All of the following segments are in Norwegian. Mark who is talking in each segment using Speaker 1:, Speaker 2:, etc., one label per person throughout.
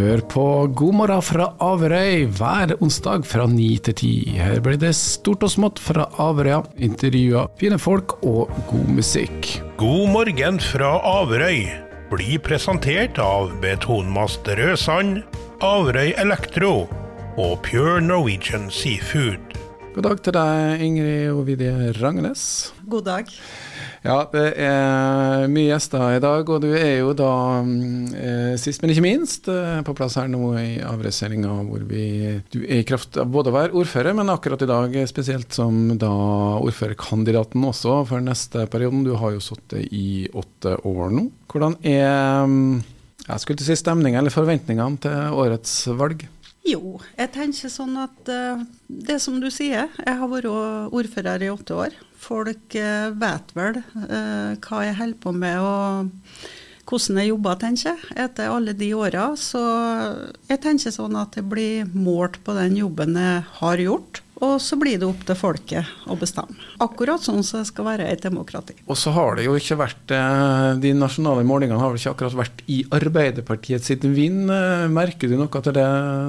Speaker 1: Hør på God morgen fra Averøy hver onsdag fra ni til ti. Her blir det stort og smått fra Averøya, intervjuer, fine folk og god musikk.
Speaker 2: God morgen fra Averøy blir presentert av Betonmast Rødsand, Averøy Elektro og Pure Norwegian Seafood.
Speaker 1: God dag til deg, Ingrid Ovidie Rangenes.
Speaker 3: God dag.
Speaker 1: Ja, det er mye gjester i dag, og du er jo da eh, sist, men ikke minst, eh, på plass her nå i avreseringa hvor vi Du er i kraft av både å være ordfører, men akkurat i dag spesielt som da ordførerkandidaten også for neste perioden. Du har jo sittet i åtte år nå. Hvordan er jeg skulle til å si stemninga eller forventningene til årets valg?
Speaker 3: Jo, jeg tenker sånn at uh, det som du sier, jeg har vært ordfører i åtte år. Folk uh, vet vel uh, hva jeg holder på med og hvordan jeg jobber, tenker jeg, etter alle de åra. Så jeg tenker sånn at jeg blir målt på den jobben jeg har gjort. Og så blir det opp til folket å bestemme. Akkurat sånn som det skal være i et demokrati.
Speaker 1: Og så har det jo ikke vært De nasjonale målingene har vel ikke akkurat vært i Arbeiderpartiet sitt vind. Merker du noe til det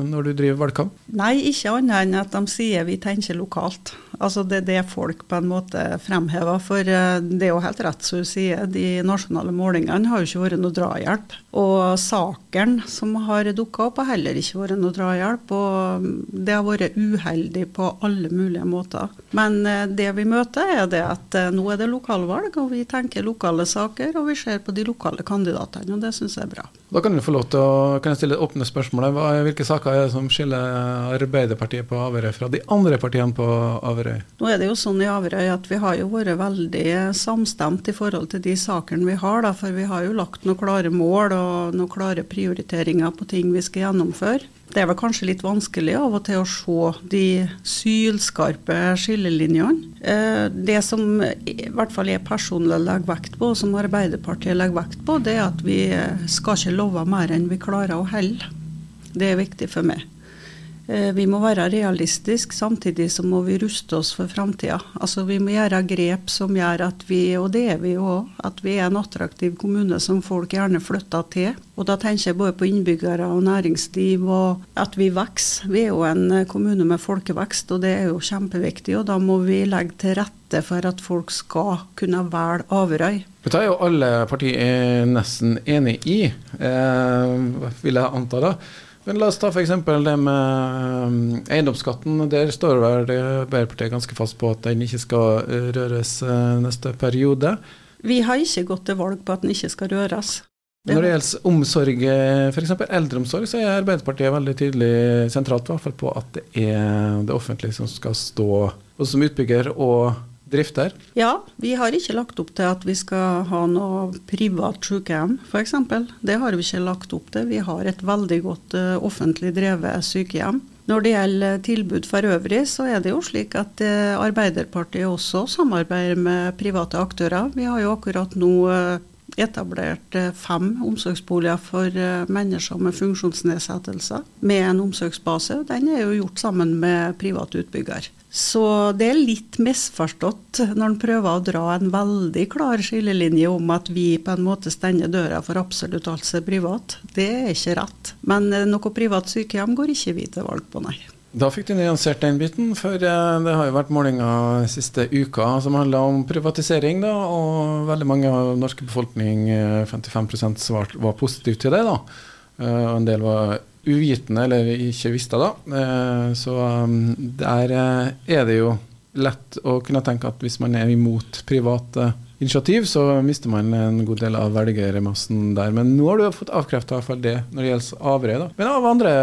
Speaker 1: når du driver valgkamp?
Speaker 3: Nei, ikke annet enn at de sier vi tenker lokalt. Altså Det er det folk på en måte fremhever. For det er jo helt rett som du sier, de nasjonale målingene har jo ikke vært noe drahjelp. Og saken som har dukka opp, har heller ikke vært noe drahjelp. Og det har vært uheldig på alle mulige måter. Men det vi møter, er det at nå er det lokalvalg, og vi tenker lokale saker, og vi ser på de lokale kandidatene, og det syns jeg er bra.
Speaker 1: Da kan du få lov til å kan jeg stille et åpne spørsmål. Hvilke saker er det som skiller Arbeiderpartiet på Averøy fra de andre partiene på Averøy?
Speaker 3: Nå er det jo sånn i Averøy at vi har jo vært veldig samstemt i forhold til de sakene vi har, da, for vi har jo lagt noen klare mål og noen klare prioriteringer på ting vi skal gjennomføre. Det er vel kanskje litt vanskelig av og til å se de sylskarpe skillelinjene. Det som i hvert fall jeg personlig legger vekt på, og som Arbeiderpartiet legger vekt på, det er at vi skal ikke love mer enn vi klarer å holde. Det er viktig for meg. Vi må være realistiske, samtidig så må vi ruste oss for framtida. Altså, vi må gjøre grep som gjør at vi, og det er vi òg, at vi er en attraktiv kommune som folk gjerne flytter til. Og da tenker jeg både på innbyggere og næringsliv, og at vi vokser. Vi er jo en kommune med folkevekst, og det er jo kjempeviktig. Og da må vi legge til rette for at folk skal kunne velge Averøy.
Speaker 1: Dette er jo alle partier nesten enig i, eh, vil jeg anta da. Men la oss ta f.eks. det med eiendomsskatten. Der står vel Arbeiderpartiet ganske fast på at den ikke skal røres neste periode.
Speaker 3: Vi har ikke gått til valg på at den ikke skal røres.
Speaker 1: Når det gjelder omsorg, f.eks. eldreomsorg, så er Arbeiderpartiet veldig tydelig sentralt i hvert fall på at det er det offentlige som skal stå både som utbygger og drifter?
Speaker 3: Ja, vi har ikke lagt opp til at vi skal ha noe privat sykehjem, f.eks. Det har vi ikke lagt opp til. Vi har et veldig godt uh, offentlig drevet sykehjem. Når det gjelder tilbud for øvrig, så er det jo slik at uh, Arbeiderpartiet også samarbeider med private aktører. Vi har jo akkurat nå uh, etablert fem omsorgsboliger for mennesker med funksjonsnedsettelser med en omsorgsbase. Den er jo gjort sammen med privat utbygger. Så det er litt misforstått når en prøver å dra en veldig klar skillelinje om at vi på en måte stenger døra for absolutt alt som er privat. Det er ikke rett. Men noe privat sykehjem går ikke vi til valg på, nei.
Speaker 1: Da fikk du nyansert den biten, for det har jo vært målinger siste uka som handla om privatisering, da, og veldig mange av norske befolkning, 55 svart, var positive til det. Og en del var uvitende, eller ikke visste da. Så der er det jo lett å kunne tenke at hvis man er imot private initiativ, så mister man en god del av velgermassen der. Men nå har du fått avkrefta iallfall det når det gjelder Averøy. da. Men av andre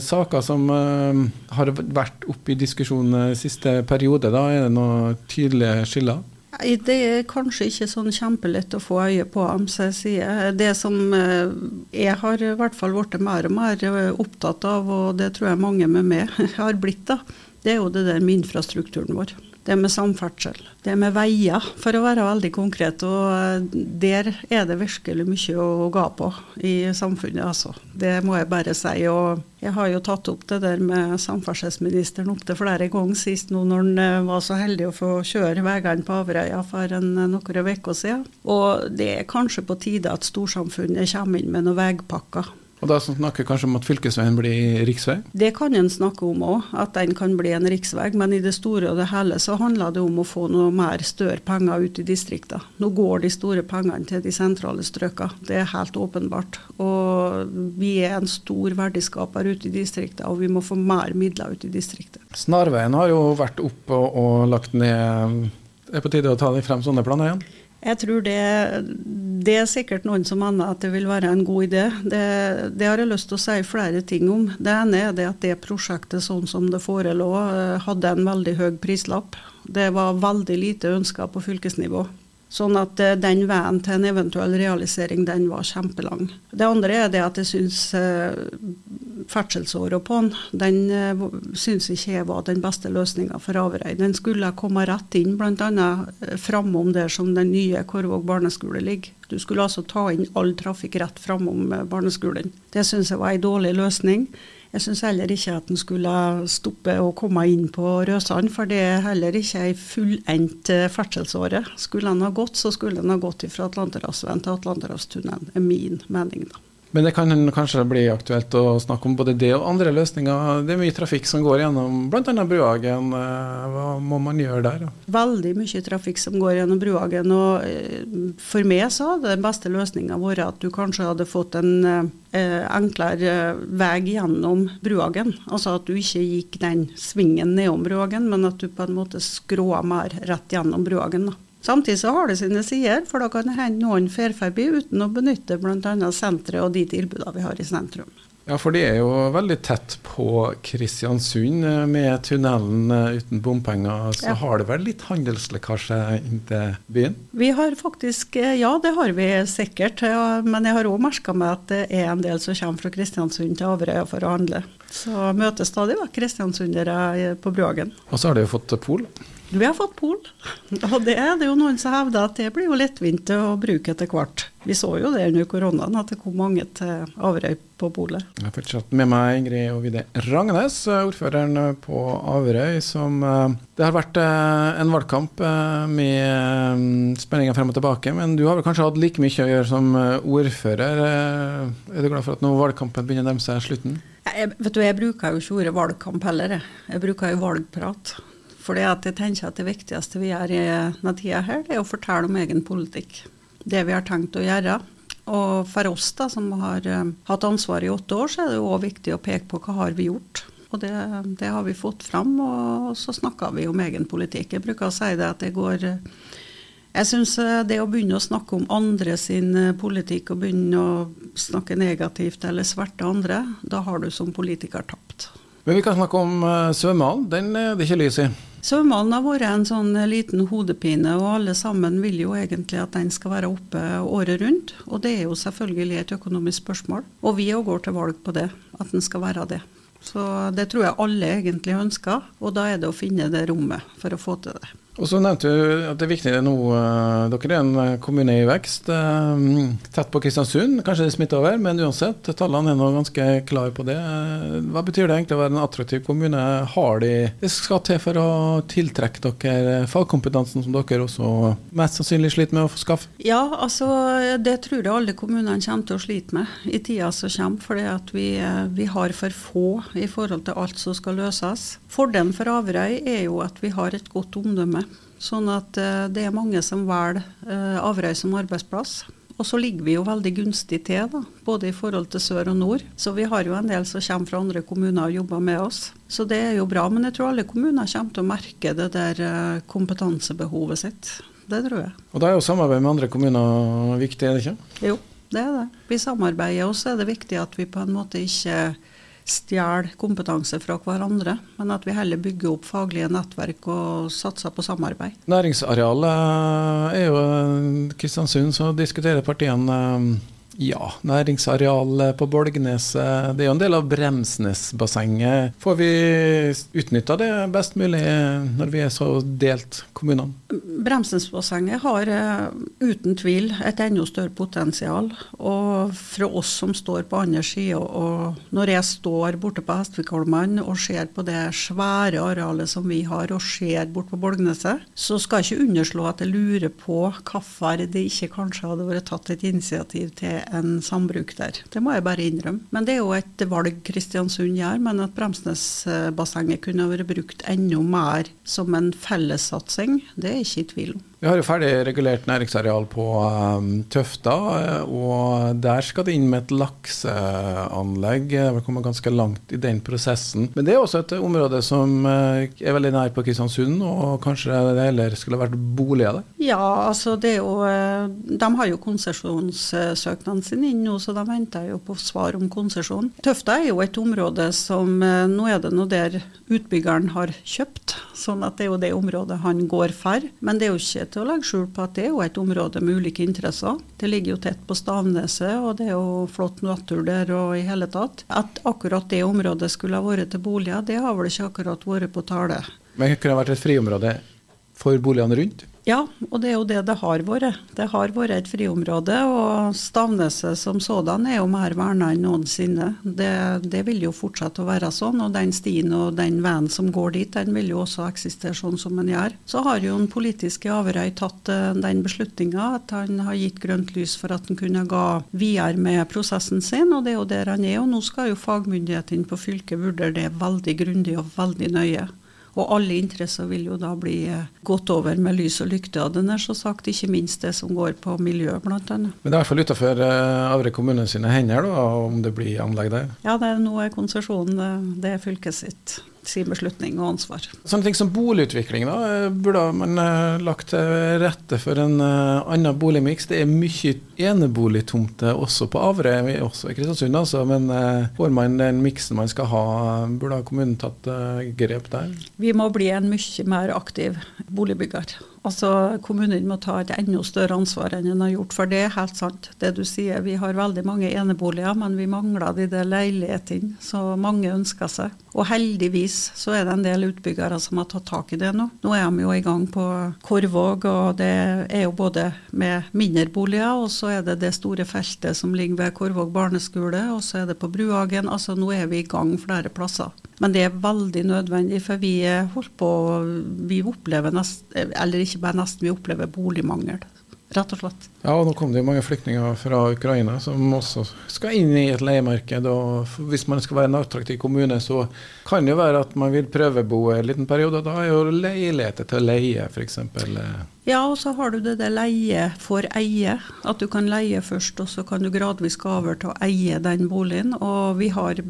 Speaker 1: saker som uh, har vært oppe i diskusjonen siste periode, da er det noen tydelige skiller?
Speaker 3: Det er kanskje ikke sånn kjempelett å få øye på, så jeg sier. Det som jeg har i hvert fall blitt mer og mer opptatt av, og det tror jeg mange med meg har blitt, da, det er jo det der med infrastrukturen vår. Det med samferdsel. Det med veier, for å være veldig konkret. Og der er det virkelig mye å ga på i samfunnet, altså. Det må jeg bare si. Og jeg har jo tatt opp det der med samferdselsministeren opptil flere ganger sist nå når han var så heldig å få kjøre veiene på Averøya for en, noen uker siden. Og det er kanskje på tide at storsamfunnet kommer inn med noen veipakker.
Speaker 1: Og da snakker vi kanskje om at fylkesveien blir riksvei?
Speaker 3: Det kan en snakke om òg, at den kan bli en riksvei. Men i det store og det hele så handler det om å få noe mer større penger ut i distriktene. Nå går de store pengene til de sentrale strøkene, det er helt åpenbart. Og vi er en stor verdiskaper ute i distriktene, og vi må få mer midler ut i distriktet.
Speaker 1: Snarveien har jo vært opp og, og lagt ned. Det er på tide å ta frem sånne planer igjen?
Speaker 3: Jeg tror det, det, er sikkert noen som mener at det vil være en god idé. Det, det, har jeg lyst til å si flere ting om. Det ene er det at det prosjektet sånn som det forelå, eh, hadde en veldig høy prislapp. Det var veldig lite ønska på fylkesnivå. Sånn at eh, den veien til en eventuell realisering, den var kjempelang. Det andre er det at jeg syns eh, ferdselsåra på den, den eh, syns ikke jeg var den beste løsninga for Averøy. Den skulle komme rett inn, bl.a. Framom der som den nye Korvåg barneskole ligger. Du skulle altså ta inn all trafikk rett framom barneskolen. Det syns jeg var ei dårlig løsning. Jeg syns heller ikke at en skulle stoppe og komme inn på Røsand, for det er heller ikke ei fullendt eh, ferdselsåre. Skulle en ha gått, så skulle en ha gått fra Atlanterhavsveien til Atlanterhavstunnelen, er min mening. da.
Speaker 1: Men det kan kanskje bli aktuelt å snakke om både det og andre løsninger. Det er mye trafikk som går gjennom bl.a. Bruhagen. Eh, hva må man gjøre der?
Speaker 3: Veldig mye trafikk som går gjennom Bruhagen. Og eh, for meg så hadde den beste løsninga vært at du kanskje hadde fått en eh, enklere vei gjennom Bruhagen. Altså at du ikke gikk den svingen nedom Bruhagen, men at du på en måte skråa mer rett gjennom Bruhagen. da. Samtidig så har det sine sider, for da kan det hende noen fer forbi uten å benytte bl.a. senteret og de tilbudene vi har i sentrum.
Speaker 1: Ja, for det er jo veldig tett på Kristiansund. Eh, med tunnelen eh, uten bompenger, så ja. har det vel litt handelslekkasje inn til byen?
Speaker 3: Vi har faktisk, eh, ja det har vi sikkert. Ja, men jeg har òg merka meg at det er en del som kommer fra Kristiansund til Averøya for å handle. Så møtes stadig vekk kristiansundere på Brøgen.
Speaker 1: Og så har de jo fått pol.
Speaker 3: Vi har fått pol, og det er det jo noen som hevder at det blir jo lettvint å bruke etter hvert. Vi så jo det under koronaen, at det kom mange til Averøy på polet.
Speaker 1: Jeg har fortsatt med meg Ingrid Ovide Ragnes, ordføreren på Averøy, som eh, Det har vært eh, en valgkamp eh, med spenninger frem og tilbake, men du har vel kanskje hatt like mye å gjøre som ordfører. Er du glad for at nå valgkampen begynner å nærme seg slutten?
Speaker 3: Jeg, vet du, jeg bruker jo ikke ordet valgkamp heller, jeg. Jeg bruker jo valgprat. For jeg tenker at det viktigste vi gjør i denne tida her, det er å fortelle om egen politikk. Det vi har tenkt å gjøre. Og for oss da, som har uh, hatt ansvar i åtte år, så er det òg viktig å peke på hva har vi gjort. Og det, det har vi fått fram, og så snakker vi om egen politikk. Jeg bruker å si det at det går Jeg syns eh, det å begynne å snakke om andre sin eh, politikk, og begynne å snakke negativt eller sverte andre, da har du som politiker tapt.
Speaker 1: Men vi kan snakke om svømmehallen. Den er det ikke lys i?
Speaker 3: Svømmehallen har vært en sånn liten hodepine, og alle sammen vil jo egentlig at den skal være oppe året rundt. Og det er jo selvfølgelig et økonomisk spørsmål. Og vi òg går til valg på det, at den skal være det. Så det tror jeg alle egentlig ønsker, og da er det å finne det rommet for å få til det.
Speaker 1: Og så nevnte du at det er viktig nå, uh, Dere er en eh, kommune i vekst, uh, tett på Kristiansund. Kanskje det smitter over, men uansett, tallene er nå ganske klare på det. Hva betyr det egentlig å være en attraktiv kommune? Har de det skal til for å tiltrekke dere fagkompetansen som dere også mest sannsynlig sliter med å få skaffe?
Speaker 3: Ja, altså det tror jeg alle kommunene kommer til å slite med i tida som kommer. For vi, vi har for få i forhold til alt som skal løses. Fordelen for Averøy er jo at vi har et godt omdømme Sånn at uh, det er mange som velger uh, Averøy som arbeidsplass. Og så ligger vi jo veldig gunstig til, da, både i forhold til sør og nord. Så vi har jo en del som kommer fra andre kommuner og jobber med oss. Så det er jo bra. Men jeg tror alle kommuner kommer til å merke det der uh, kompetansebehovet sitt. Det tror jeg.
Speaker 1: Og da er jo samarbeid med andre kommuner viktig, er det ikke?
Speaker 3: Jo, det er det. Vi samarbeider, og så er det viktig at vi på en måte ikke stjele kompetanse fra hverandre, men at vi heller bygger opp faglige nettverk og satser på samarbeid.
Speaker 1: Næringsarealet er jo Kristiansund, så diskuterer partiene ja, næringsareal på Bolgneset. Det er jo en del av Bremsnesbassenget. Får vi utnytta det best mulig når vi er så delt kommunene?
Speaker 3: Bremsnesbassenget har uh, uten tvil et enda større potensial. Og fra oss som står på andre sida, og når jeg står borte på Hestvikholmen og ser på det svære arealet som vi har, og ser bort på Bolgneset, så skal jeg ikke underslå at jeg lurer på hvorfor det ikke kanskje hadde vært tatt et initiativ til er en sambruk der. Det må jeg bare innrømme. Men det er jo et valg Kristiansund gjør, men at Bremsnesbassenget kunne vært brukt enda mer som en fellessatsing, det er ikke i tvil om.
Speaker 1: Vi har jo ferdig regulert næringsareal på um, Tøfta, og der skal det inn med et lakseanlegg. Vi har kommet ganske langt i den prosessen. Men det er også et område som uh, er veldig nær på Kristiansund, og kanskje det heller skulle vært boliger der?
Speaker 3: Ja, altså det er jo De har jo konsesjonssøknaden sin inn nå, så de venter jo på svar om konsesjon. Tøfta er jo et område som Nå er det noe der utbyggeren har kjøpt, sånn at det er jo det området han går for. Men det er jo ikke til å legge skjul på at det er jo et område med ulike interesser. Det ligger jo tett på Stavneset, og det er jo flott natur der og i hele tatt. At akkurat det området skulle ha vært til boliger, det har vel ikke akkurat vært på tale.
Speaker 1: Men det kunne vært et friområde for boligene rundt?
Speaker 3: Ja, og det er jo det det har vært. Det har vært et friområde, og Stavneset som sådan er jo mer verna enn noensinne. Det, det, vil jo fortsette å være sånn, og den stien og den veien som går dit, den vil jo også eksistere sånn som den gjør. Så har jo en politisk i Averøy tatt uh, den beslutninga at han har gitt grønt lys for at han kunne gå videre med prosessen sin, og det er jo der han er. Og nå skal jo fagmyndighetene på fylket vurdere det veldig grundig og veldig nøye. Og alle interesser vil jo da bli eh, gått over med lys og lykte, av nær så sagt. Ikke minst det som går på miljø, bl.a. Men
Speaker 1: det er i hvert fall utenfor uh, Avre kommune sine hender, da, om det blir anlegg der?
Speaker 3: Ja, det er nå er konsesjonen det er fylket sitt sin beslutning og ansvar.
Speaker 1: Sånne ting som boligutvikling, da, eh, burde man uh, lagt til rette for en uh, annen boligmiks. Det er mye eneboligtomter også på Averøy, også i Kristiansund, altså, men får man den miksen man skal ha, burde kommunen tatt grep der?
Speaker 3: Vi må bli en mye mer aktiv boligbygger. Altså, Kommunen må ta et enda større ansvar enn den har gjort. For det helt sant, det du sier. Vi har veldig mange eneboliger, men vi mangler de der leilighetene som mange ønsker seg. Og heldigvis så er det en del utbyggere som har tatt tak i det nå. Nå er de jo i gang på Korvåg, og det er jo både med mindre boliger, og så er det det store feltet som ligger ved Korvåg barneskole, og så er det på Bruhagen. Altså nå er vi i gang flere plasser. Men det er veldig nødvendig, for vi holdt på Vi opplever nest, eller ikke bare nesten, vi opplever boligmangel. Rett og slett.
Speaker 1: Ja, og nå kom det jo mange flyktninger fra Ukraina som også skal inn i et leiemarked. og Hvis man skal være en attraktiv kommune, så kan det jo være at man vil prøvebo en liten periode. Da er jo leiligheter til å leie, f.eks.
Speaker 3: Ja, og så har du det der leie for eie. At du kan leie først, og så kan du gradvis gå over til å eie den boligen. Og vi har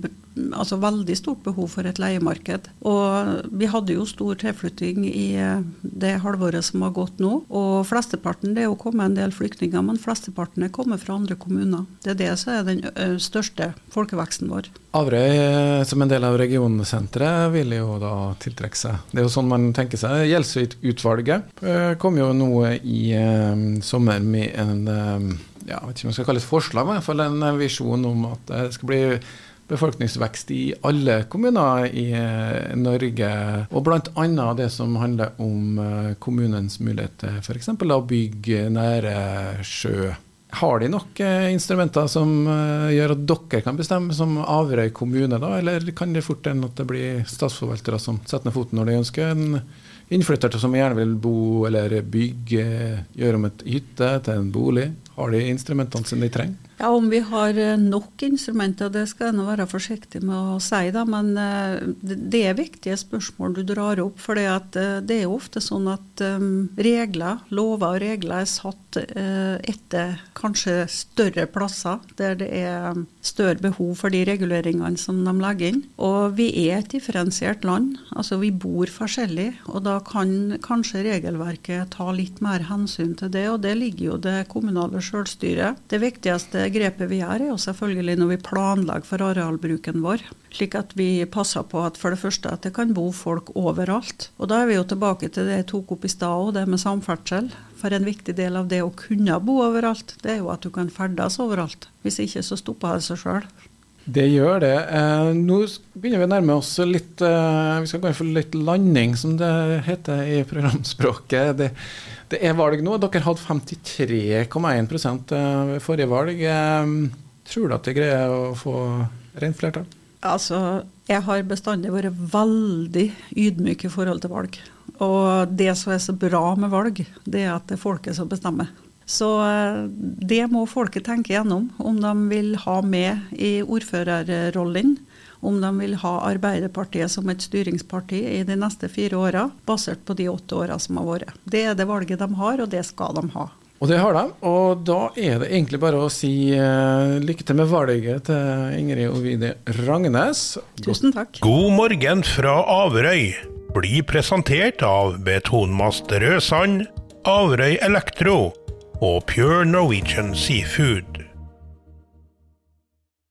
Speaker 3: altså veldig stort behov for et leiemarked. Og vi hadde jo stor tilflytting i eh, det halvåret som har gått nå. Og flesteparten, det er jo kommet en del flyktninger, men flesteparten er kommet fra andre kommuner. Det er det som er den største folkeveksten vår.
Speaker 1: Averøy eh, som en del av regionsenteret vil jo da tiltrekke seg. Det er jo sånn man tenker seg. Gjelsvik-utvalget eh, jo noe i um, sommer med en um, ja, vet ikke om jeg skal kalle det et forslag, men fall en visjon om at det skal bli befolkningsvekst i alle kommuner i eh, Norge. Og bl.a. det som handler om eh, kommunens mulighet til f.eks. å bygge nære sjø. Har de nok eh, instrumenter som gjør at dere kan bestemme som Averøy kommune, da? Eller kan det fort hende at det blir statsforvaltere som setter ned foten når de ønsker en innflytter som gjerne vil bo eller bygge, gjøre om et hytte til en bolig? Har de instrumentene som de trenger?
Speaker 3: Ja, Om vi har eh, nok instrumenter, det skal jeg nå være forsiktig med å si. da, Men eh, det er viktige spørsmål du drar opp. For eh, det er jo ofte sånn at regler, lover og regler er satt etter kanskje større plasser, der det er større behov for de reguleringene som de legger inn. Og vi er et differensiert land. altså Vi bor forskjellig. Og da kan kanskje regelverket ta litt mer hensyn til det. Og det ligger jo det kommunale selvstyret. Det viktigste grepet vi gjør, er jo selvfølgelig når vi planlegger for arealbruken vår. Slik at vi passer på at for det første at det kan bo folk overalt. Og da er vi jo tilbake til det jeg tok opp i stad òg, det med samferdsel. For en viktig del av det å kunne bo overalt, det er jo at du kan ferdes overalt. Hvis ikke så stopper det seg sjøl.
Speaker 1: Det gjør det. Eh, nå begynner vi å nærme oss litt eh, Vi skal gå inn for litt landing, som det heter i programspråket. Det, det er valg nå. Dere hadde 53,1 eh, forrige valg. Eh, tror du at det greier å få rent flertall?
Speaker 3: Altså, jeg har bestandig vært veldig ydmyk i forhold til valg. Og det som er så bra med valg, det er at det er folket som bestemmer. Så eh, det må folket tenke gjennom, om de vil ha med i ordførerrollen. Om de vil ha Arbeiderpartiet som et styringsparti i de neste fire åra, basert på de åtte åra som har vært. Det er det valget de har, og det skal de ha.
Speaker 1: Og det har de. Og da er det egentlig bare å si uh, lykke til med valget til Ingrid Ovide Rangnes.
Speaker 3: Tusen takk.
Speaker 2: God morgen fra Averøy blir presentert av Betonmast Rødsand, Averøy Elektro og Pure Norwegian Seafood.